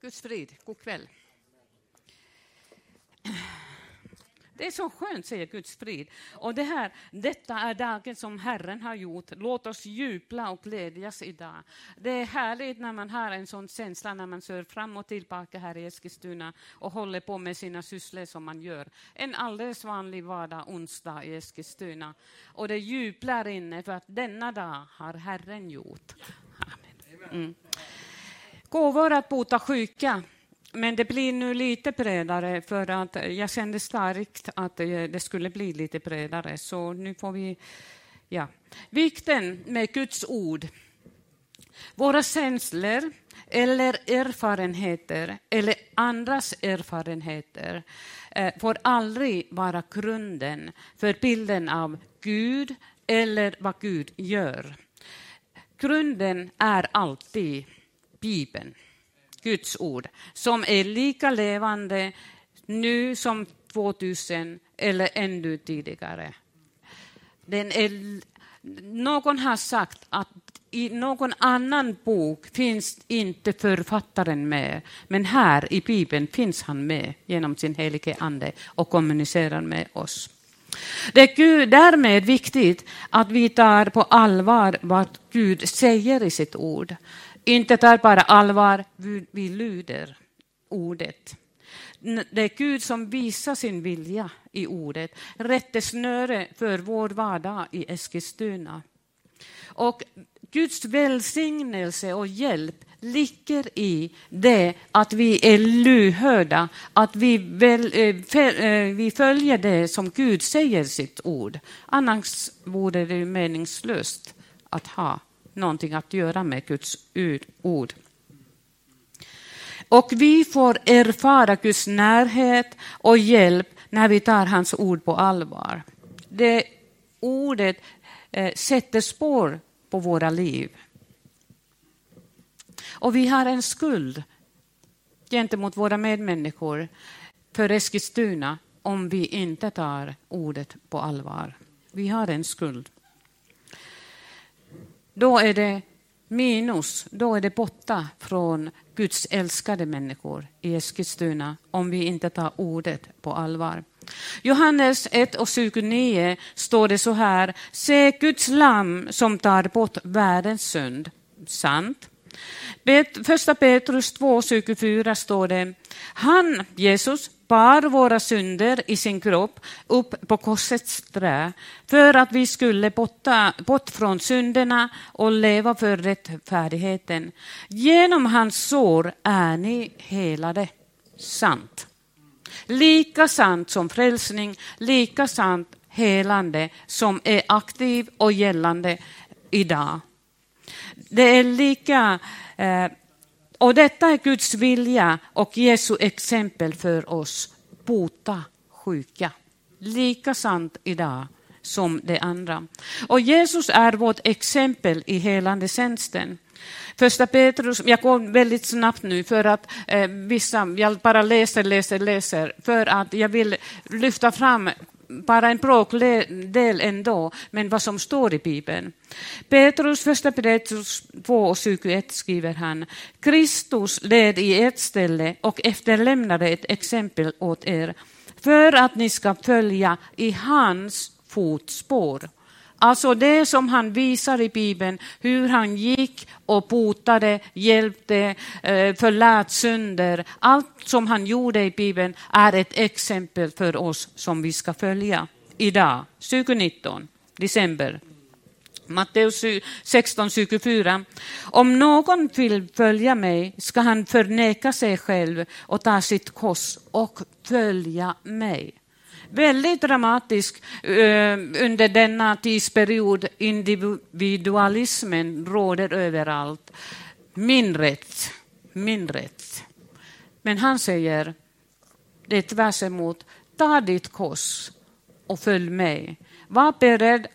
Guds frid, god kväll. Det är så skönt, säger Guds frid. Och det här, detta är dagen som Herren har gjort. Låt oss jubla och glädjas idag. Det är härligt när man har en sån känsla när man kör fram och tillbaka här i Eskilstuna och håller på med sina sysslor som man gör. En alldeles vanlig vardag, onsdag i Eskilstuna. Och det jublar inne för att denna dag har Herren gjort. Amen. Mm. Gåvor att bota sjuka. Men det blir nu lite bredare för att jag kände starkt att det skulle bli lite bredare. Så nu får vi... Ja. Vikten med Guds ord. Våra känslor eller erfarenheter eller andras erfarenheter eh, får aldrig vara grunden för bilden av Gud eller vad Gud gör. Grunden är alltid Bibeln, Guds ord, som är lika levande nu som 2000 eller ännu tidigare. Den är, någon har sagt att i någon annan bok finns inte författaren med, men här i Bibeln finns han med genom sin helige Ande och kommunicerar med oss. Det är därmed viktigt att vi tar på allvar vad Gud säger i sitt ord inte tar bara allvar, vi lyder ordet. Det är Gud som visar sin vilja i ordet, rättesnöre för vår vardag i Eskilstuna. Och Guds välsignelse och hjälp ligger i det att vi är lyhörda, att vi, väl, eh, eh, vi följer det som Gud säger i sitt ord. Annars vore det meningslöst att ha någonting att göra med Guds ord. Och vi får erfara Guds närhet och hjälp när vi tar hans ord på allvar. Det ordet eh, sätter spår på våra liv. Och vi har en skuld gentemot våra medmänniskor för Eskilstuna om vi inte tar ordet på allvar. Vi har en skuld då är det minus, då är det borta från Guds älskade människor i Eskilstuna om vi inte tar ordet på allvar. Johannes 1 och 29 står det så här. Se Guds lamm som tar bort världens synd. Sant. Första Petrus 2, 24 står det. Han, Jesus, bar våra synder i sin kropp upp på korsets trä för att vi skulle botta, bort från synderna och leva för rättfärdigheten. Genom hans sår är ni helade. Sant. Lika sant som frälsning, lika sant helande som är aktiv och gällande idag. Det är lika eh, och detta är Guds vilja och Jesu exempel för oss. Bota sjuka. Lika sant idag som det andra. Och Jesus är vårt exempel i helande tjänsten. Första Petrus, jag går väldigt snabbt nu för att eh, vissa, jag bara läser, läser, läser, för att jag vill lyfta fram bara en bråkdel ändå, men vad som står i Bibeln. Petrus, första Petrus 2 och 21 skriver han, Kristus led i ert ställe och efterlämnade ett exempel åt er, för att ni ska följa i hans fotspår. Alltså det som han visar i Bibeln, hur han gick och botade, hjälpte, eh, förlät synder. Allt som han gjorde i Bibeln är ett exempel för oss som vi ska följa idag, 2019, december. Matteus 16, 24. Om någon vill följa mig ska han förneka sig själv och ta sitt kors och följa mig väldigt dramatisk eh, under denna tidsperiod. Individualismen råder överallt. Min rätt, min rätt. Men han säger, det är tvärs emot, ta ditt kors och följ mig. Var beredd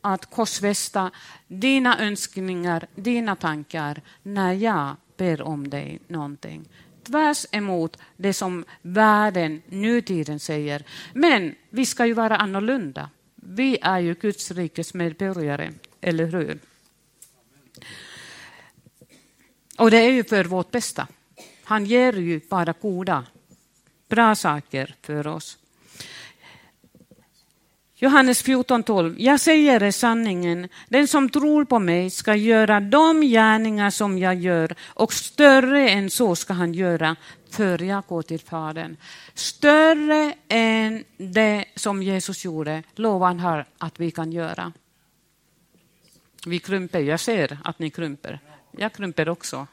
att korsfästa dina önskningar, dina tankar när jag ber om dig någonting tvärs emot det som världen, nutiden säger. Men vi ska ju vara annorlunda. Vi är ju Guds rikes medborgare, eller hur? Och det är ju för vårt bästa. Han ger ju bara goda, bra saker för oss. Johannes 14.12. Jag säger er sanningen, den som tror på mig ska göra de gärningar som jag gör och större än så ska han göra för jag går till Fadern. Större än det som Jesus gjorde lovar han här att vi kan göra. Vi krymper, jag ser att ni krymper. Jag krymper också.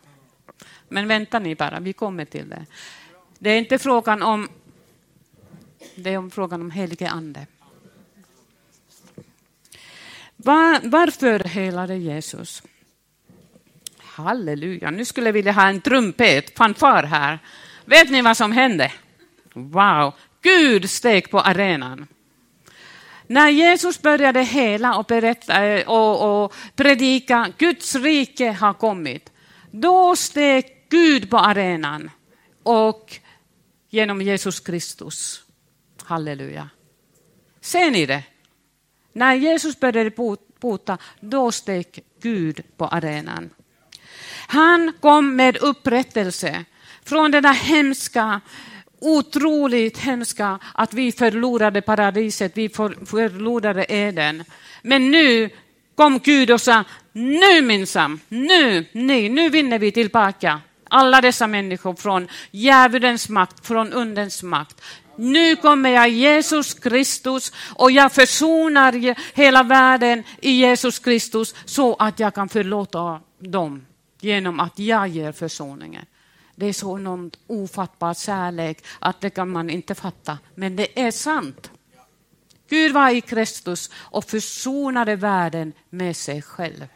Men vänta ni bara, vi kommer till det. Det är inte frågan om, det är om frågan om helige ande. Var, varför helade Jesus? Halleluja, nu skulle jag vilja ha en trumpet, fanfar här. Vet ni vad som hände? Wow, Gud steg på arenan. När Jesus började hela och, berätta, eh, och, och predika Guds rike har kommit, då steg Gud på arenan och genom Jesus Kristus. Halleluja. Ser ni det? När Jesus började bota, då steg Gud på arenan. Han kom med upprättelse från denna där hemska, otroligt hemska att vi förlorade paradiset, vi förlorade Eden. Men nu kom Gud och sa, nu minsann, nu, nej, nu vinner vi tillbaka alla dessa människor från djävulens makt, från undens makt. Nu kommer jag Jesus Kristus och jag försonar hela världen i Jesus Kristus så att jag kan förlåta dem genom att jag ger försoningen. Det är så någon ofattbar kärlek att det kan man inte fatta, men det är sant. Gud var i Kristus och försonade världen med sig själv.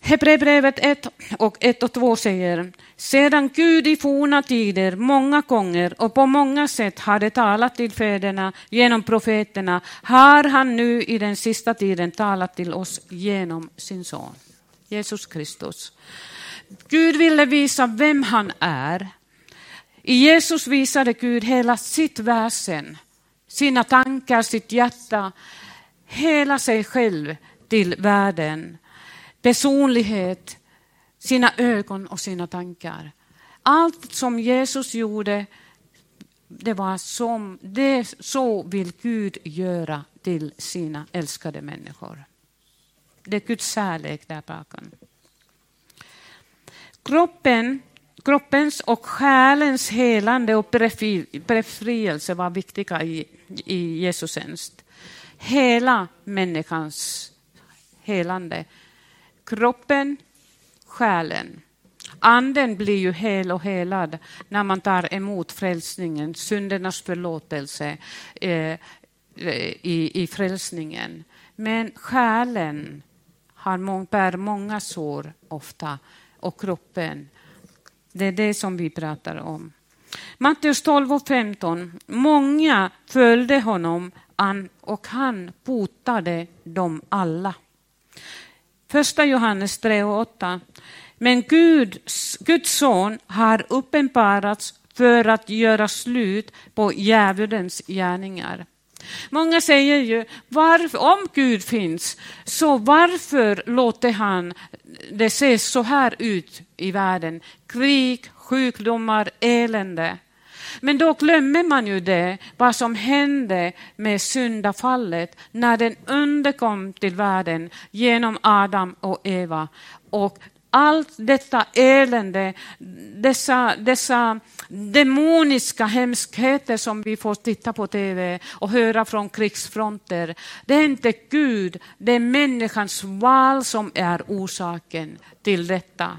Hebreerbrevet 1 och 1 och 2 säger, sedan Gud i forna tider många gånger och på många sätt hade talat till fäderna genom profeterna, har han nu i den sista tiden talat till oss genom sin son, Jesus Kristus. Gud ville visa vem han är. I Jesus visade Gud hela sitt väsen, sina tankar, sitt hjärta, hela sig själv till världen personlighet, sina ögon och sina tankar. Allt som Jesus gjorde, det var som, det, så vill Gud göra till sina älskade människor. Det är Guds kärlek där bakom. Kroppen, kroppens och själens helande och befrielse var viktiga i, i Jesu tjänst. Hela människans helande kroppen, själen. Anden blir ju hel och helad när man tar emot frälsningen, syndernas förlåtelse eh, i, i frälsningen. Men själen har, bär många sår ofta och kroppen. Det är det som vi pratar om. Matteus 12 och 15. Många följde honom och han botade dem alla. Första Johannes 3 och 8. Men Gud, Guds son har uppenbarats för att göra slut på djävulens gärningar. Många säger ju, varför, om Gud finns, så varför låter han det se så här ut i världen? Krig, sjukdomar, elände. Men då glömmer man ju det, vad som hände med syndafallet när den underkom till världen genom Adam och Eva. Och allt detta elände, dessa, dessa demoniska hemskheter som vi får titta på tv och höra från krigsfronter. Det är inte Gud, det är människans val som är orsaken till detta.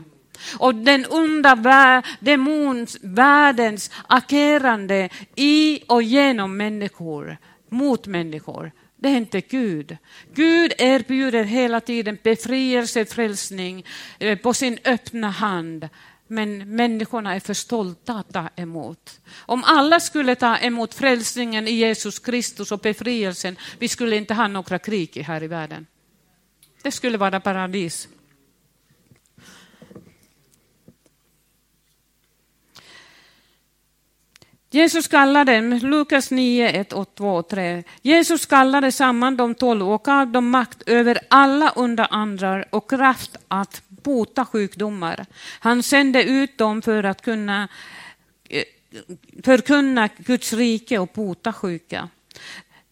Och den onda demonvärldens agerande i och genom människor, mot människor, det är inte Gud. Gud erbjuder hela tiden befrielse, frälsning eh, på sin öppna hand. Men människorna är för stolta att ta emot. Om alla skulle ta emot frälsningen i Jesus Kristus och befrielsen, vi skulle inte ha några krig här i världen. Det skulle vara paradis. Jesus kallade, Lukas 9, 1, 8, 2 3. Jesus kallade samman de tolv och gav dem makt över alla under andra och kraft att bota sjukdomar. Han sände ut dem för att kunna eh, förkunna Guds rike och bota sjuka.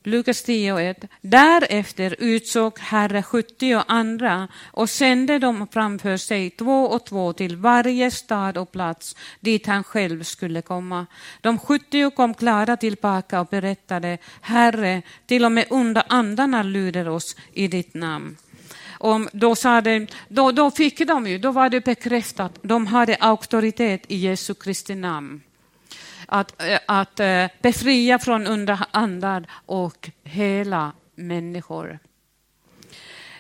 Lukas 10 och 1. Därefter utsåg Herre 70 andra och sände dem framför sig två och två till varje stad och plats dit han själv skulle komma. De 70 kom klara tillbaka och berättade, Herre, till och med onda andarna lyder oss i ditt namn. Om då, sa de, då, då fick de ju, då var det bekräftat, de hade auktoritet i Jesu Kristi namn att, eh, att eh, befria från onda andar och hela människor.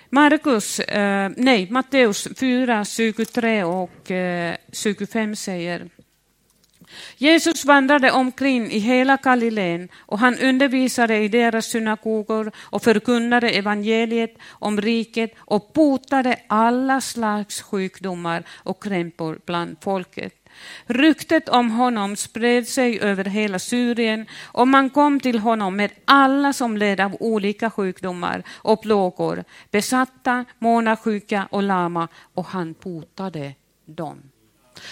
Markus, eh, nej, Matteus 4, 23 och 25 säger Jesus vandrade omkring i hela Galileen och han undervisade i deras synagogor och förkunnade evangeliet om riket och botade alla slags sjukdomar och krämpor bland folket. Ryktet om honom spred sig över hela Syrien och man kom till honom med alla som led av olika sjukdomar och plågor, besatta, månasjuka och lama och han botade dem.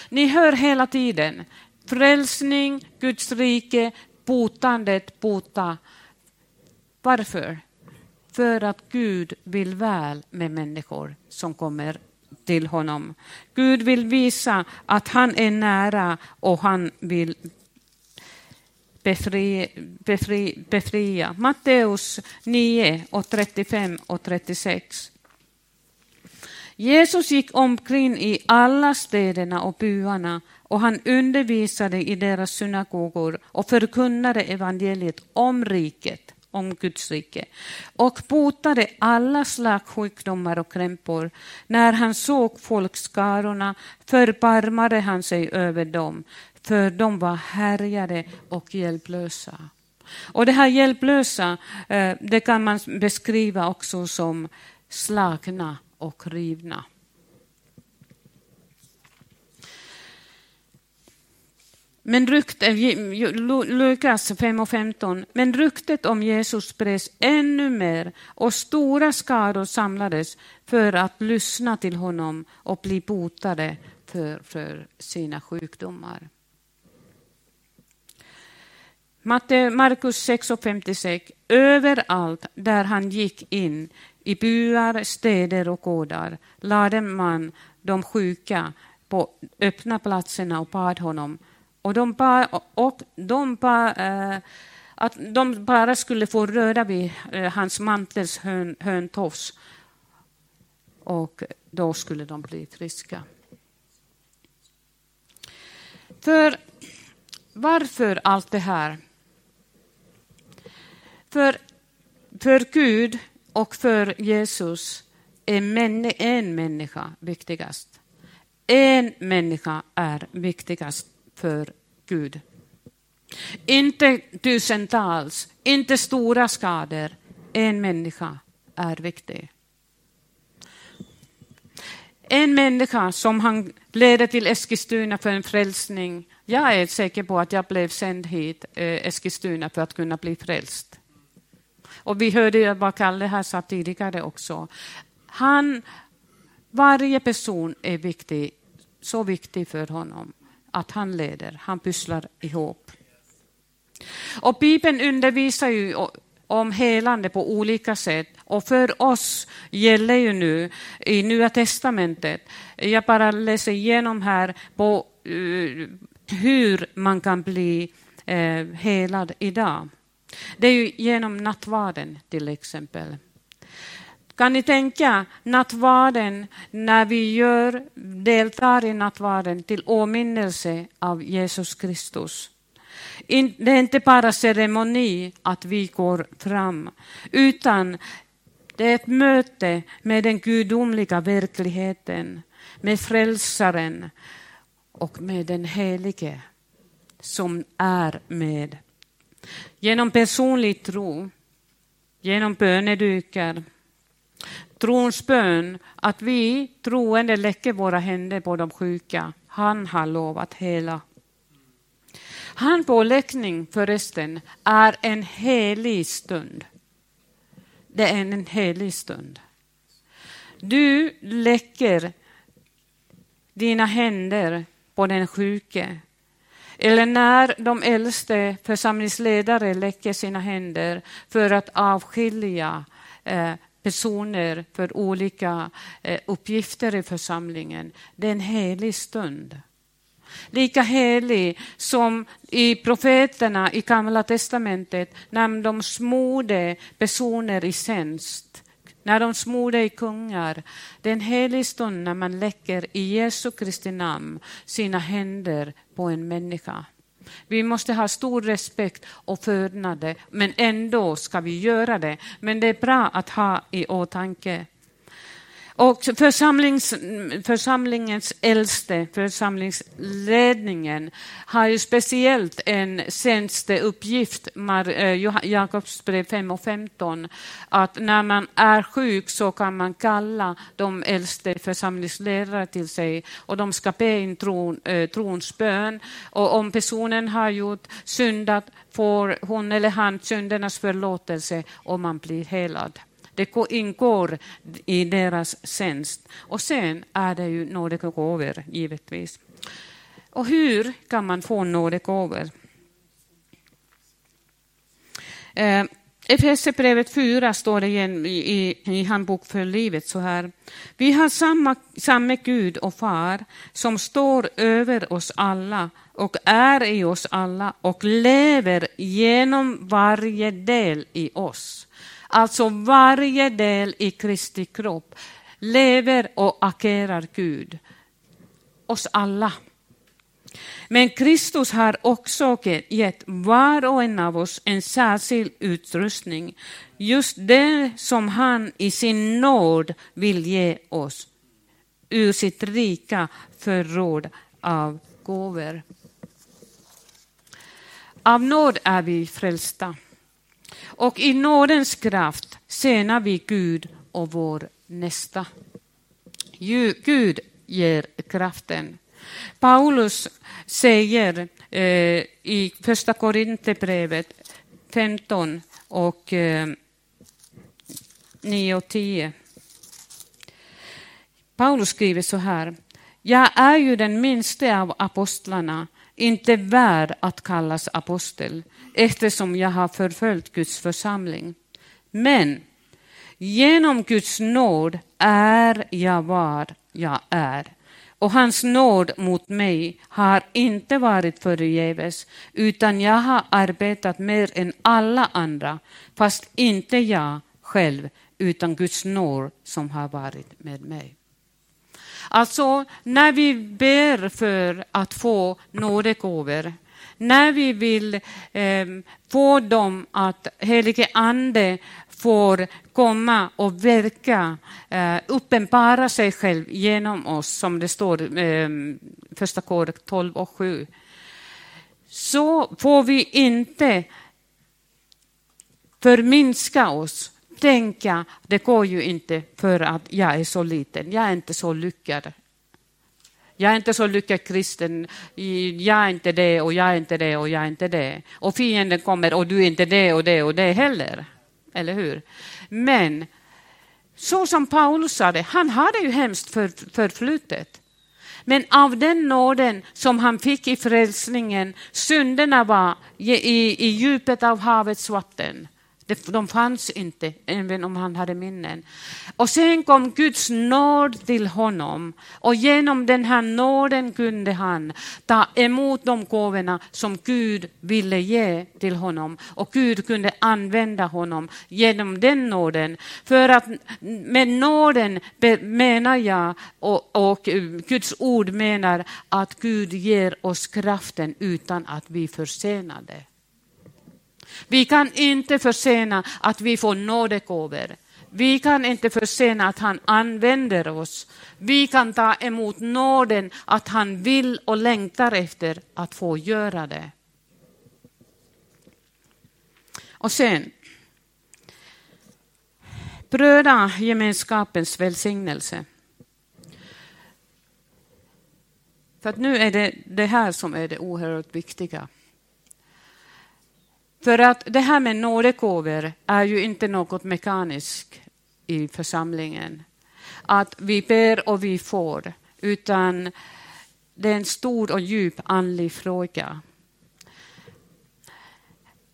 Ni hör hela tiden frälsning, Guds rike, botandet, bota. Varför? För att Gud vill väl med människor som kommer till honom. Gud vill visa att han är nära och han vill befri, befri, befria. Matteus 9 och 35 och 36. Jesus gick omkring i alla städerna och byarna och han undervisade i deras synagogor och förkunnade evangeliet om riket om Guds rike och botade alla slags sjukdomar och krämpor. När han såg folkskarorna förbarmade han sig över dem, för de var härjade och hjälplösa. Och det här hjälplösa, eh, det kan man beskriva också som slagna och rivna. Men ryktet, eh, Lukas 5 och 15, men ryktet om Jesus spreds ännu mer och stora skaror samlades för att lyssna till honom och bli botade för, för sina sjukdomar. Markus 6 och 56. Överallt där han gick in, i byar, städer och gårdar, lade man de sjuka på öppna platserna och bad honom och de bara, och de bara, eh, att de bara skulle få röra vid eh, hans mantels hön, höntofs. Och då skulle de bli friska. För varför allt det här? För, för Gud och för Jesus är en människa viktigast. En människa är viktigast för Gud. Inte tusentals, inte stora skador. En människa är viktig. En människa som han ledde till Eskilstuna för en frälsning. Jag är säker på att jag blev sänd hit, eh, Eskilstuna, för att kunna bli frälst. Och vi hörde vad Kalle här sa tidigare också. Han, varje person är viktig, så viktig för honom att han leder, han pysslar ihop. Och Bibeln undervisar ju om helande på olika sätt. Och för oss gäller ju nu i Nya Testamentet, jag bara läser igenom här på uh, hur man kan bli uh, helad idag. Det är ju genom nattvarden till exempel. Kan ni tänka nattvarden när vi gör, deltar i nattvarden till åminnelse av Jesus Kristus? Det är inte bara ceremoni att vi går fram, utan det är ett möte med den gudomliga verkligheten, med frälsaren och med den helige som är med. Genom personlig tro, genom bönedukar, trons bön, att vi troende lägger våra händer på de sjuka. Han har lovat hela. Handpåläggning förresten är en helig stund. Det är en helig stund. Du lägger dina händer på den sjuke. Eller när de äldste församlingsledare läcker sina händer för att avskilja eh, personer för olika eh, uppgifter i församlingen. Det är en helig stund. Lika helig som i profeterna i Gamla testamentet när de smorde personer i tjänst när de smorde i kungar. Det är en helig stund när man läcker i Jesu Kristi namn sina händer på en människa. Vi måste ha stor respekt och förnade, men ändå ska vi göra det. Men det är bra att ha i åtanke och församlings, församlingens äldste, församlingsledningen, har ju speciellt en tjänsteuppgift, eh, Jakobs Jakobsbrev 5 och 15, att när man är sjuk så kan man kalla de äldste församlingsledare till sig och de ska be in tron, eh, trons bön. Och om personen har gjort syndat får hon eller han syndernas förlåtelse och man blir helad. Det ingår i deras tjänst. Och sen är det ju nådegåvor, givetvis. Och hur kan man få nådegåvor? Eh, Efesierbrevet 4 står det igen i, i Handbok för livet så här. Vi har samma, samma Gud och Far som står över oss alla och är i oss alla och lever genom varje del i oss. Alltså varje del i Kristi kropp lever och agerar Gud. Oss alla. Men Kristus har också gett var och en av oss en särskild utrustning. Just det som han i sin nåd vill ge oss ur sitt rika förråd av gåvor. Av nåd är vi frälsta. Och i nådens kraft tjänar vi Gud och vår nästa. Gud ger kraften. Paulus säger eh, i första Korinthierbrevet 15 och eh, 9 och 10. Paulus skriver så här. Jag är ju den minste av apostlarna, inte värd att kallas apostel, eftersom jag har förföljt Guds församling. Men genom Guds nåd är jag vad jag är. Och hans nåd mot mig har inte varit förgäves, utan jag har arbetat mer än alla andra, fast inte jag själv, utan Guds nåd som har varit med mig. Alltså, när vi ber för att få nådegåvor när vi vill eh, få dem att helige ande får komma och verka, eh, uppenbara sig själv genom oss, som det står eh, första kor 12 och 7, så får vi inte förminska oss tänka, det går ju inte för att jag är så liten, jag är inte så lyckad, jag är inte så lyckad kristen. Jag är inte det och jag är inte det och jag är inte det. Och fienden kommer och du är inte det och det och det heller. Eller hur? Men så som Paulus sa det, han hade ju hemskt för, förflutet. Men av den nåden som han fick i frälsningen, synderna var i, i, i djupet av havets vatten. De fanns inte, även om han hade minnen. Och sen kom Guds nåd till honom och genom den här nåden kunde han ta emot de gåvorna som Gud ville ge till honom. Och Gud kunde använda honom genom den nåden. För att med nåden menar jag, och, och Guds ord menar att Gud ger oss kraften utan att vi försenar det. Vi kan inte försena att vi får nådegåvor. Vi kan inte försena att han använder oss. Vi kan ta emot nåden att han vill och längtar efter att få göra det. Och sen, brödragemenskapens välsignelse. För att nu är det det här som är det oerhört viktiga. För att det här med nådegåvor är ju inte något mekaniskt i församlingen. Att vi ber och vi får. utan det är en stor och djup andlig fråga.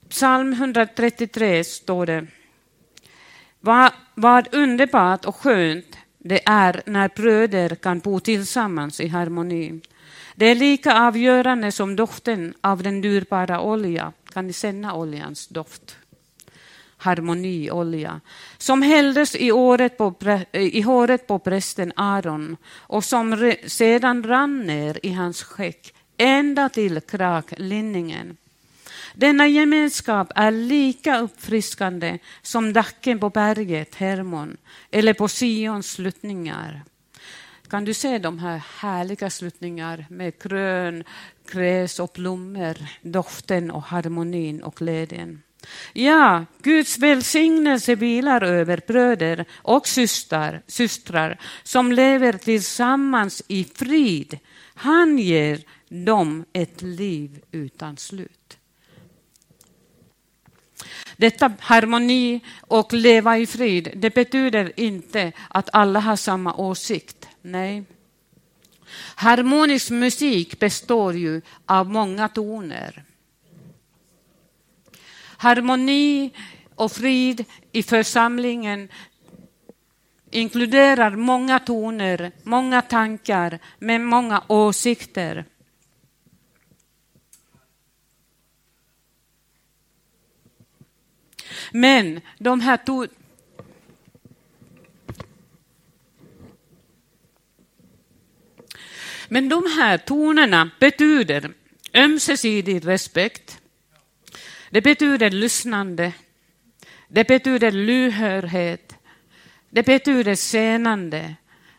Psalm 133 står det. Vad, vad underbart och skönt det är när bröder kan bo tillsammans i harmoni. Det är lika avgörande som doften av den dyrbara oljan. Kan ni känna oljans doft? Harmoniolja. Som hälldes i, året på, i håret på prästen Aron och som re, sedan rann ner i hans skäck ända till kraklinningen. Denna gemenskap är lika uppfriskande som dacken på berget Hermon eller på Sions sluttningar. Kan du se de här härliga sluttningar med krön, gräs och blommor, doften och harmonin och glädjen? Ja, Guds välsignelse vilar över bröder och systrar, systrar som lever tillsammans i frid. Han ger dem ett liv utan slut. Detta harmoni och leva i frid, det betyder inte att alla har samma åsikt. Nej. Harmonisk musik består ju av många toner. Harmoni och frid i församlingen inkluderar många toner, många tankar med många åsikter. Men de här Men de här tonerna betyder ömsesidig respekt. Det betyder lyssnande. Det betyder lyhördhet. Det betyder senande.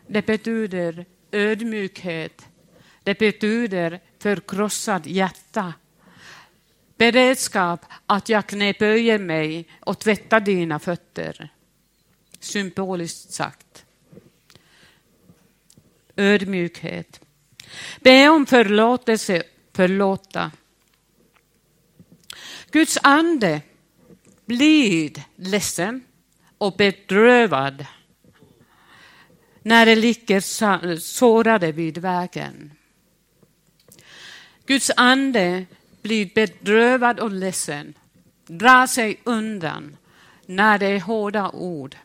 Det betyder ödmjukhet. Det betyder förkrossad hjärta beredskap att jag knäböjer mig och tvättar dina fötter. Symboliskt sagt. Ödmjukhet. Be om förlåtelse, förlåta. Guds ande blir ledsen och bedrövad när det ligger sårade vid vägen. Guds ande blir bedrövad och ledsen, drar sig undan när det är hårda ord,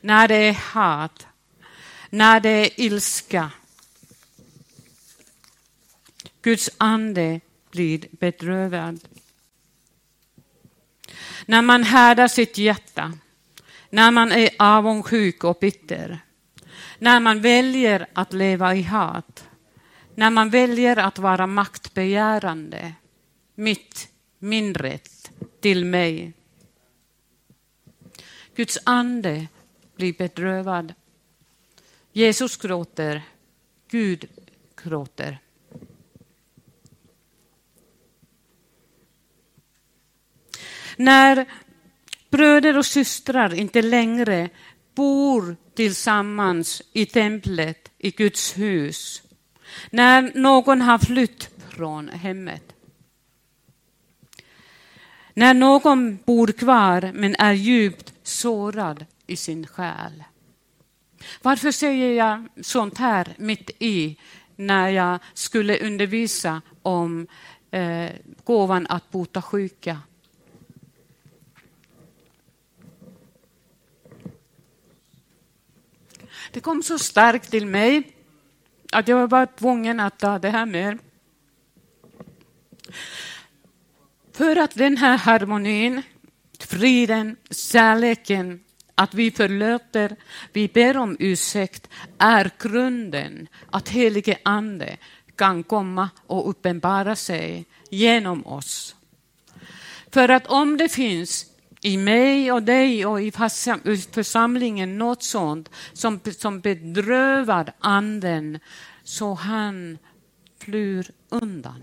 när det är hat, när det är ilska. Guds ande blir bedrövad. När man härdar sitt hjärta, när man är avundsjuk och bitter, när man väljer att leva i hat, när man väljer att vara maktbegärande, mitt, min rätt, till mig. Guds ande blir bedrövad. Jesus gråter, Gud gråter. När bröder och systrar inte längre bor tillsammans i templet, i Guds hus, när någon har flytt från hemmet. När någon bor kvar men är djupt sårad i sin själ. Varför säger jag sånt här mitt i när jag skulle undervisa om eh, gåvan att bota sjuka? Det kom så starkt till mig att jag var tvungen att ta det här med. För att den här harmonin, friden, kärleken, att vi förlåter, vi ber om ursäkt, är grunden att helige Ande kan komma och uppenbara sig genom oss. För att om det finns i mig och dig och i församlingen något sånt som, som bedrövar anden så han flyr undan.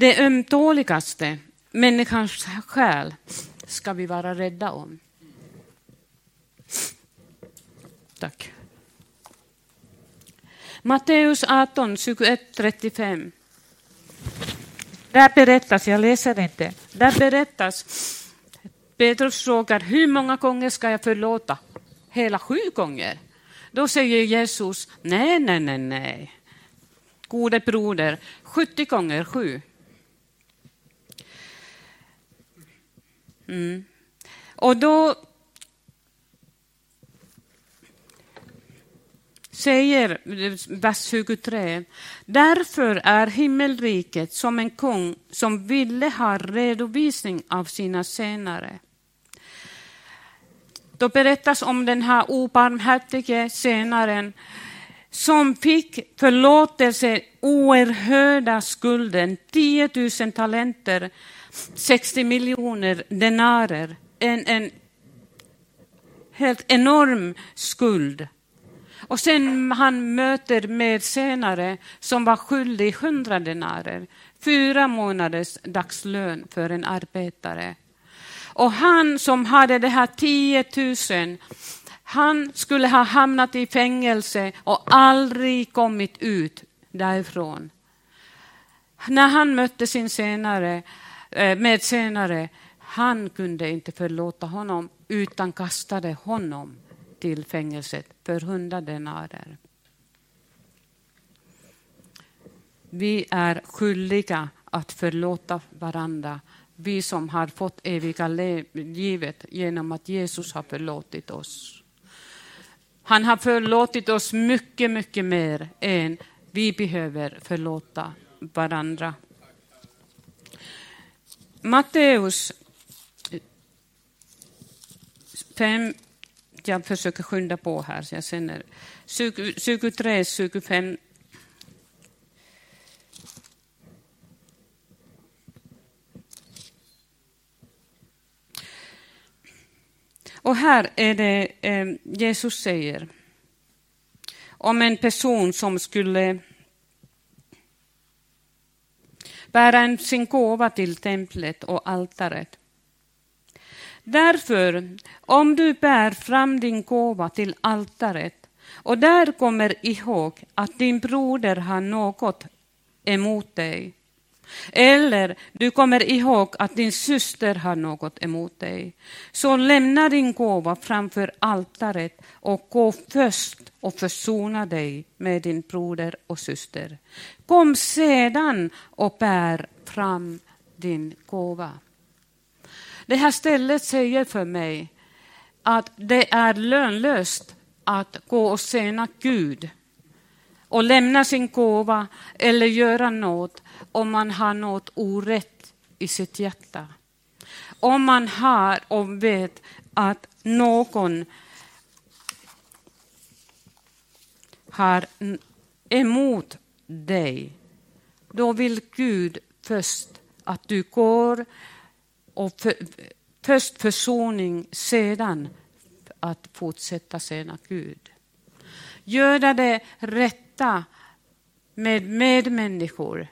Det ömtåligaste, människans själ, ska vi vara rädda om. Tack. Matteus 18, 21, 35. Där berättas, jag läser inte, där berättas, Petrus frågar hur många gånger ska jag förlåta? Hela sju gånger. Då säger Jesus, nej, nej, nej, nej. Gode broder, 70 gånger sju. Mm. Och då säger vers 23. Därför är himmelriket som en kung som ville ha redovisning av sina senare. Då berättas om den här obarmhärtige senaren som fick förlåtelse oerhörda skulden, 10 000 talenter, 60 miljoner denarer, en, en helt enorm skuld. Och sen han möter med senare som var skyldig 100 denarer, fyra månaders dagslön för en arbetare. Och han som hade det här 10 000, han skulle ha hamnat i fängelse och aldrig kommit ut därifrån. När han mötte sin senare, Eh, med senare, han kunde inte förlåta honom utan kastade honom till fängelset för hundra denarer. Vi är skyldiga att förlåta varandra, vi som har fått eviga livet genom att Jesus har förlåtit oss. Han har förlåtit oss mycket, mycket mer än vi behöver förlåta varandra. Matteus 5, jag försöker skynda på här, så jag känner 23, 25. Och här är det eh, Jesus säger om en person som skulle bära sin gåva till templet och altaret. Därför, om du bär fram din gåva till altaret och där kommer ihåg att din broder har något emot dig, eller du kommer ihåg att din syster har något emot dig, så lämna din gåva framför altaret och gå först och försona dig med din broder och syster. Kom sedan och bär fram din gåva. Det här stället säger för mig att det är lönlöst att gå och sena Gud och lämna sin gåva eller göra något om man har något orätt i sitt hjärta. Om man har och vet att någon har emot dig, då vill Gud först att du går och för, först försoning, sedan att fortsätta tjäna Gud. Göra det rätt rätta med medmänniskor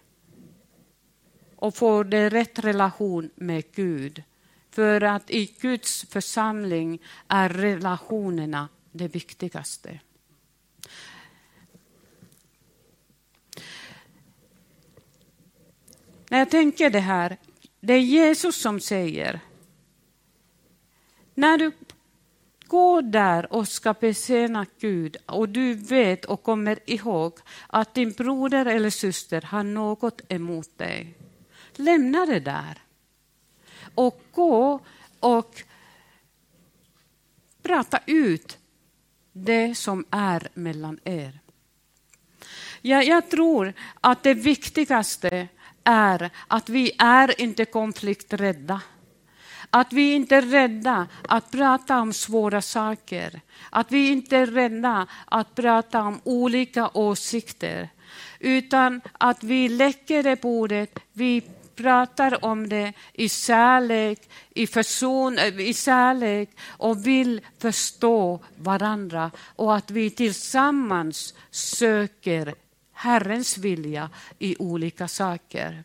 och få det rätt relation med Gud. För att i Guds församling är relationerna det viktigaste. När jag tänker det här, det är Jesus som säger, när du Gå där och ska betjäna Gud och du vet och kommer ihåg att din broder eller syster har något emot dig, lämna det där och gå och prata ut det som är mellan er. Ja, jag tror att det viktigaste är att vi är inte konflikträdda. Att vi inte är rädda att prata om svåra saker. Att vi inte är rädda att prata om olika åsikter. Utan att vi lägger det på bordet, vi pratar om det i kärlek, i, person, eh, i kärlek och vill förstå varandra och att vi tillsammans söker Herrens vilja i olika saker.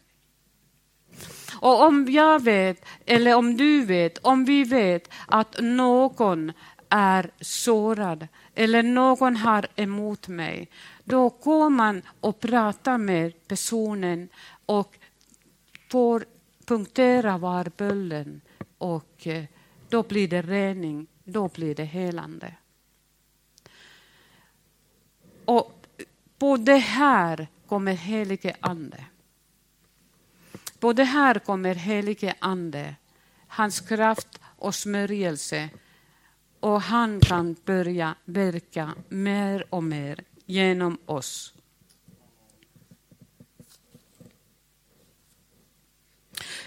Och om jag vet, eller om du vet, om vi vet att någon är sårad eller någon har emot mig, då går man och pratar med personen och får punktera var bölden och eh, då blir det rening, då blir det helande. Och på det här kommer helige Ande. Både här kommer helige Ande, hans kraft och smörjelse och han kan börja verka mer och mer genom oss.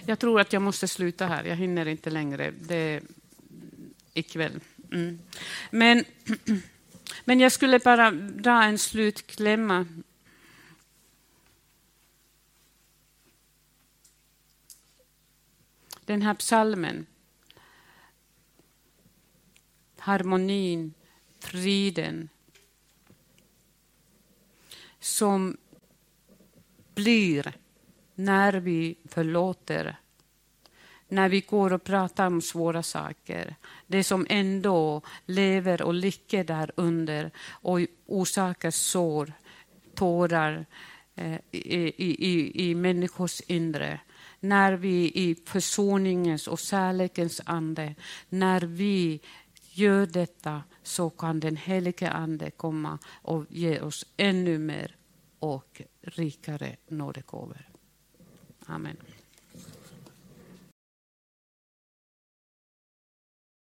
Jag tror att jag måste sluta här, jag hinner inte längre det ikväll. Mm. Men, men jag skulle bara dra en slutklämma. Den här psalmen harmonin, friden som blir när vi förlåter när vi går och pratar om svåra saker. Det som ändå lever och ligger där under och orsakar sår, tårar eh, i, i, i människors inre. När vi i försoningens och kärlekens ande, när vi gör detta så kan den helige Ande komma och ge oss ännu mer och rikare nådegåvor. Amen.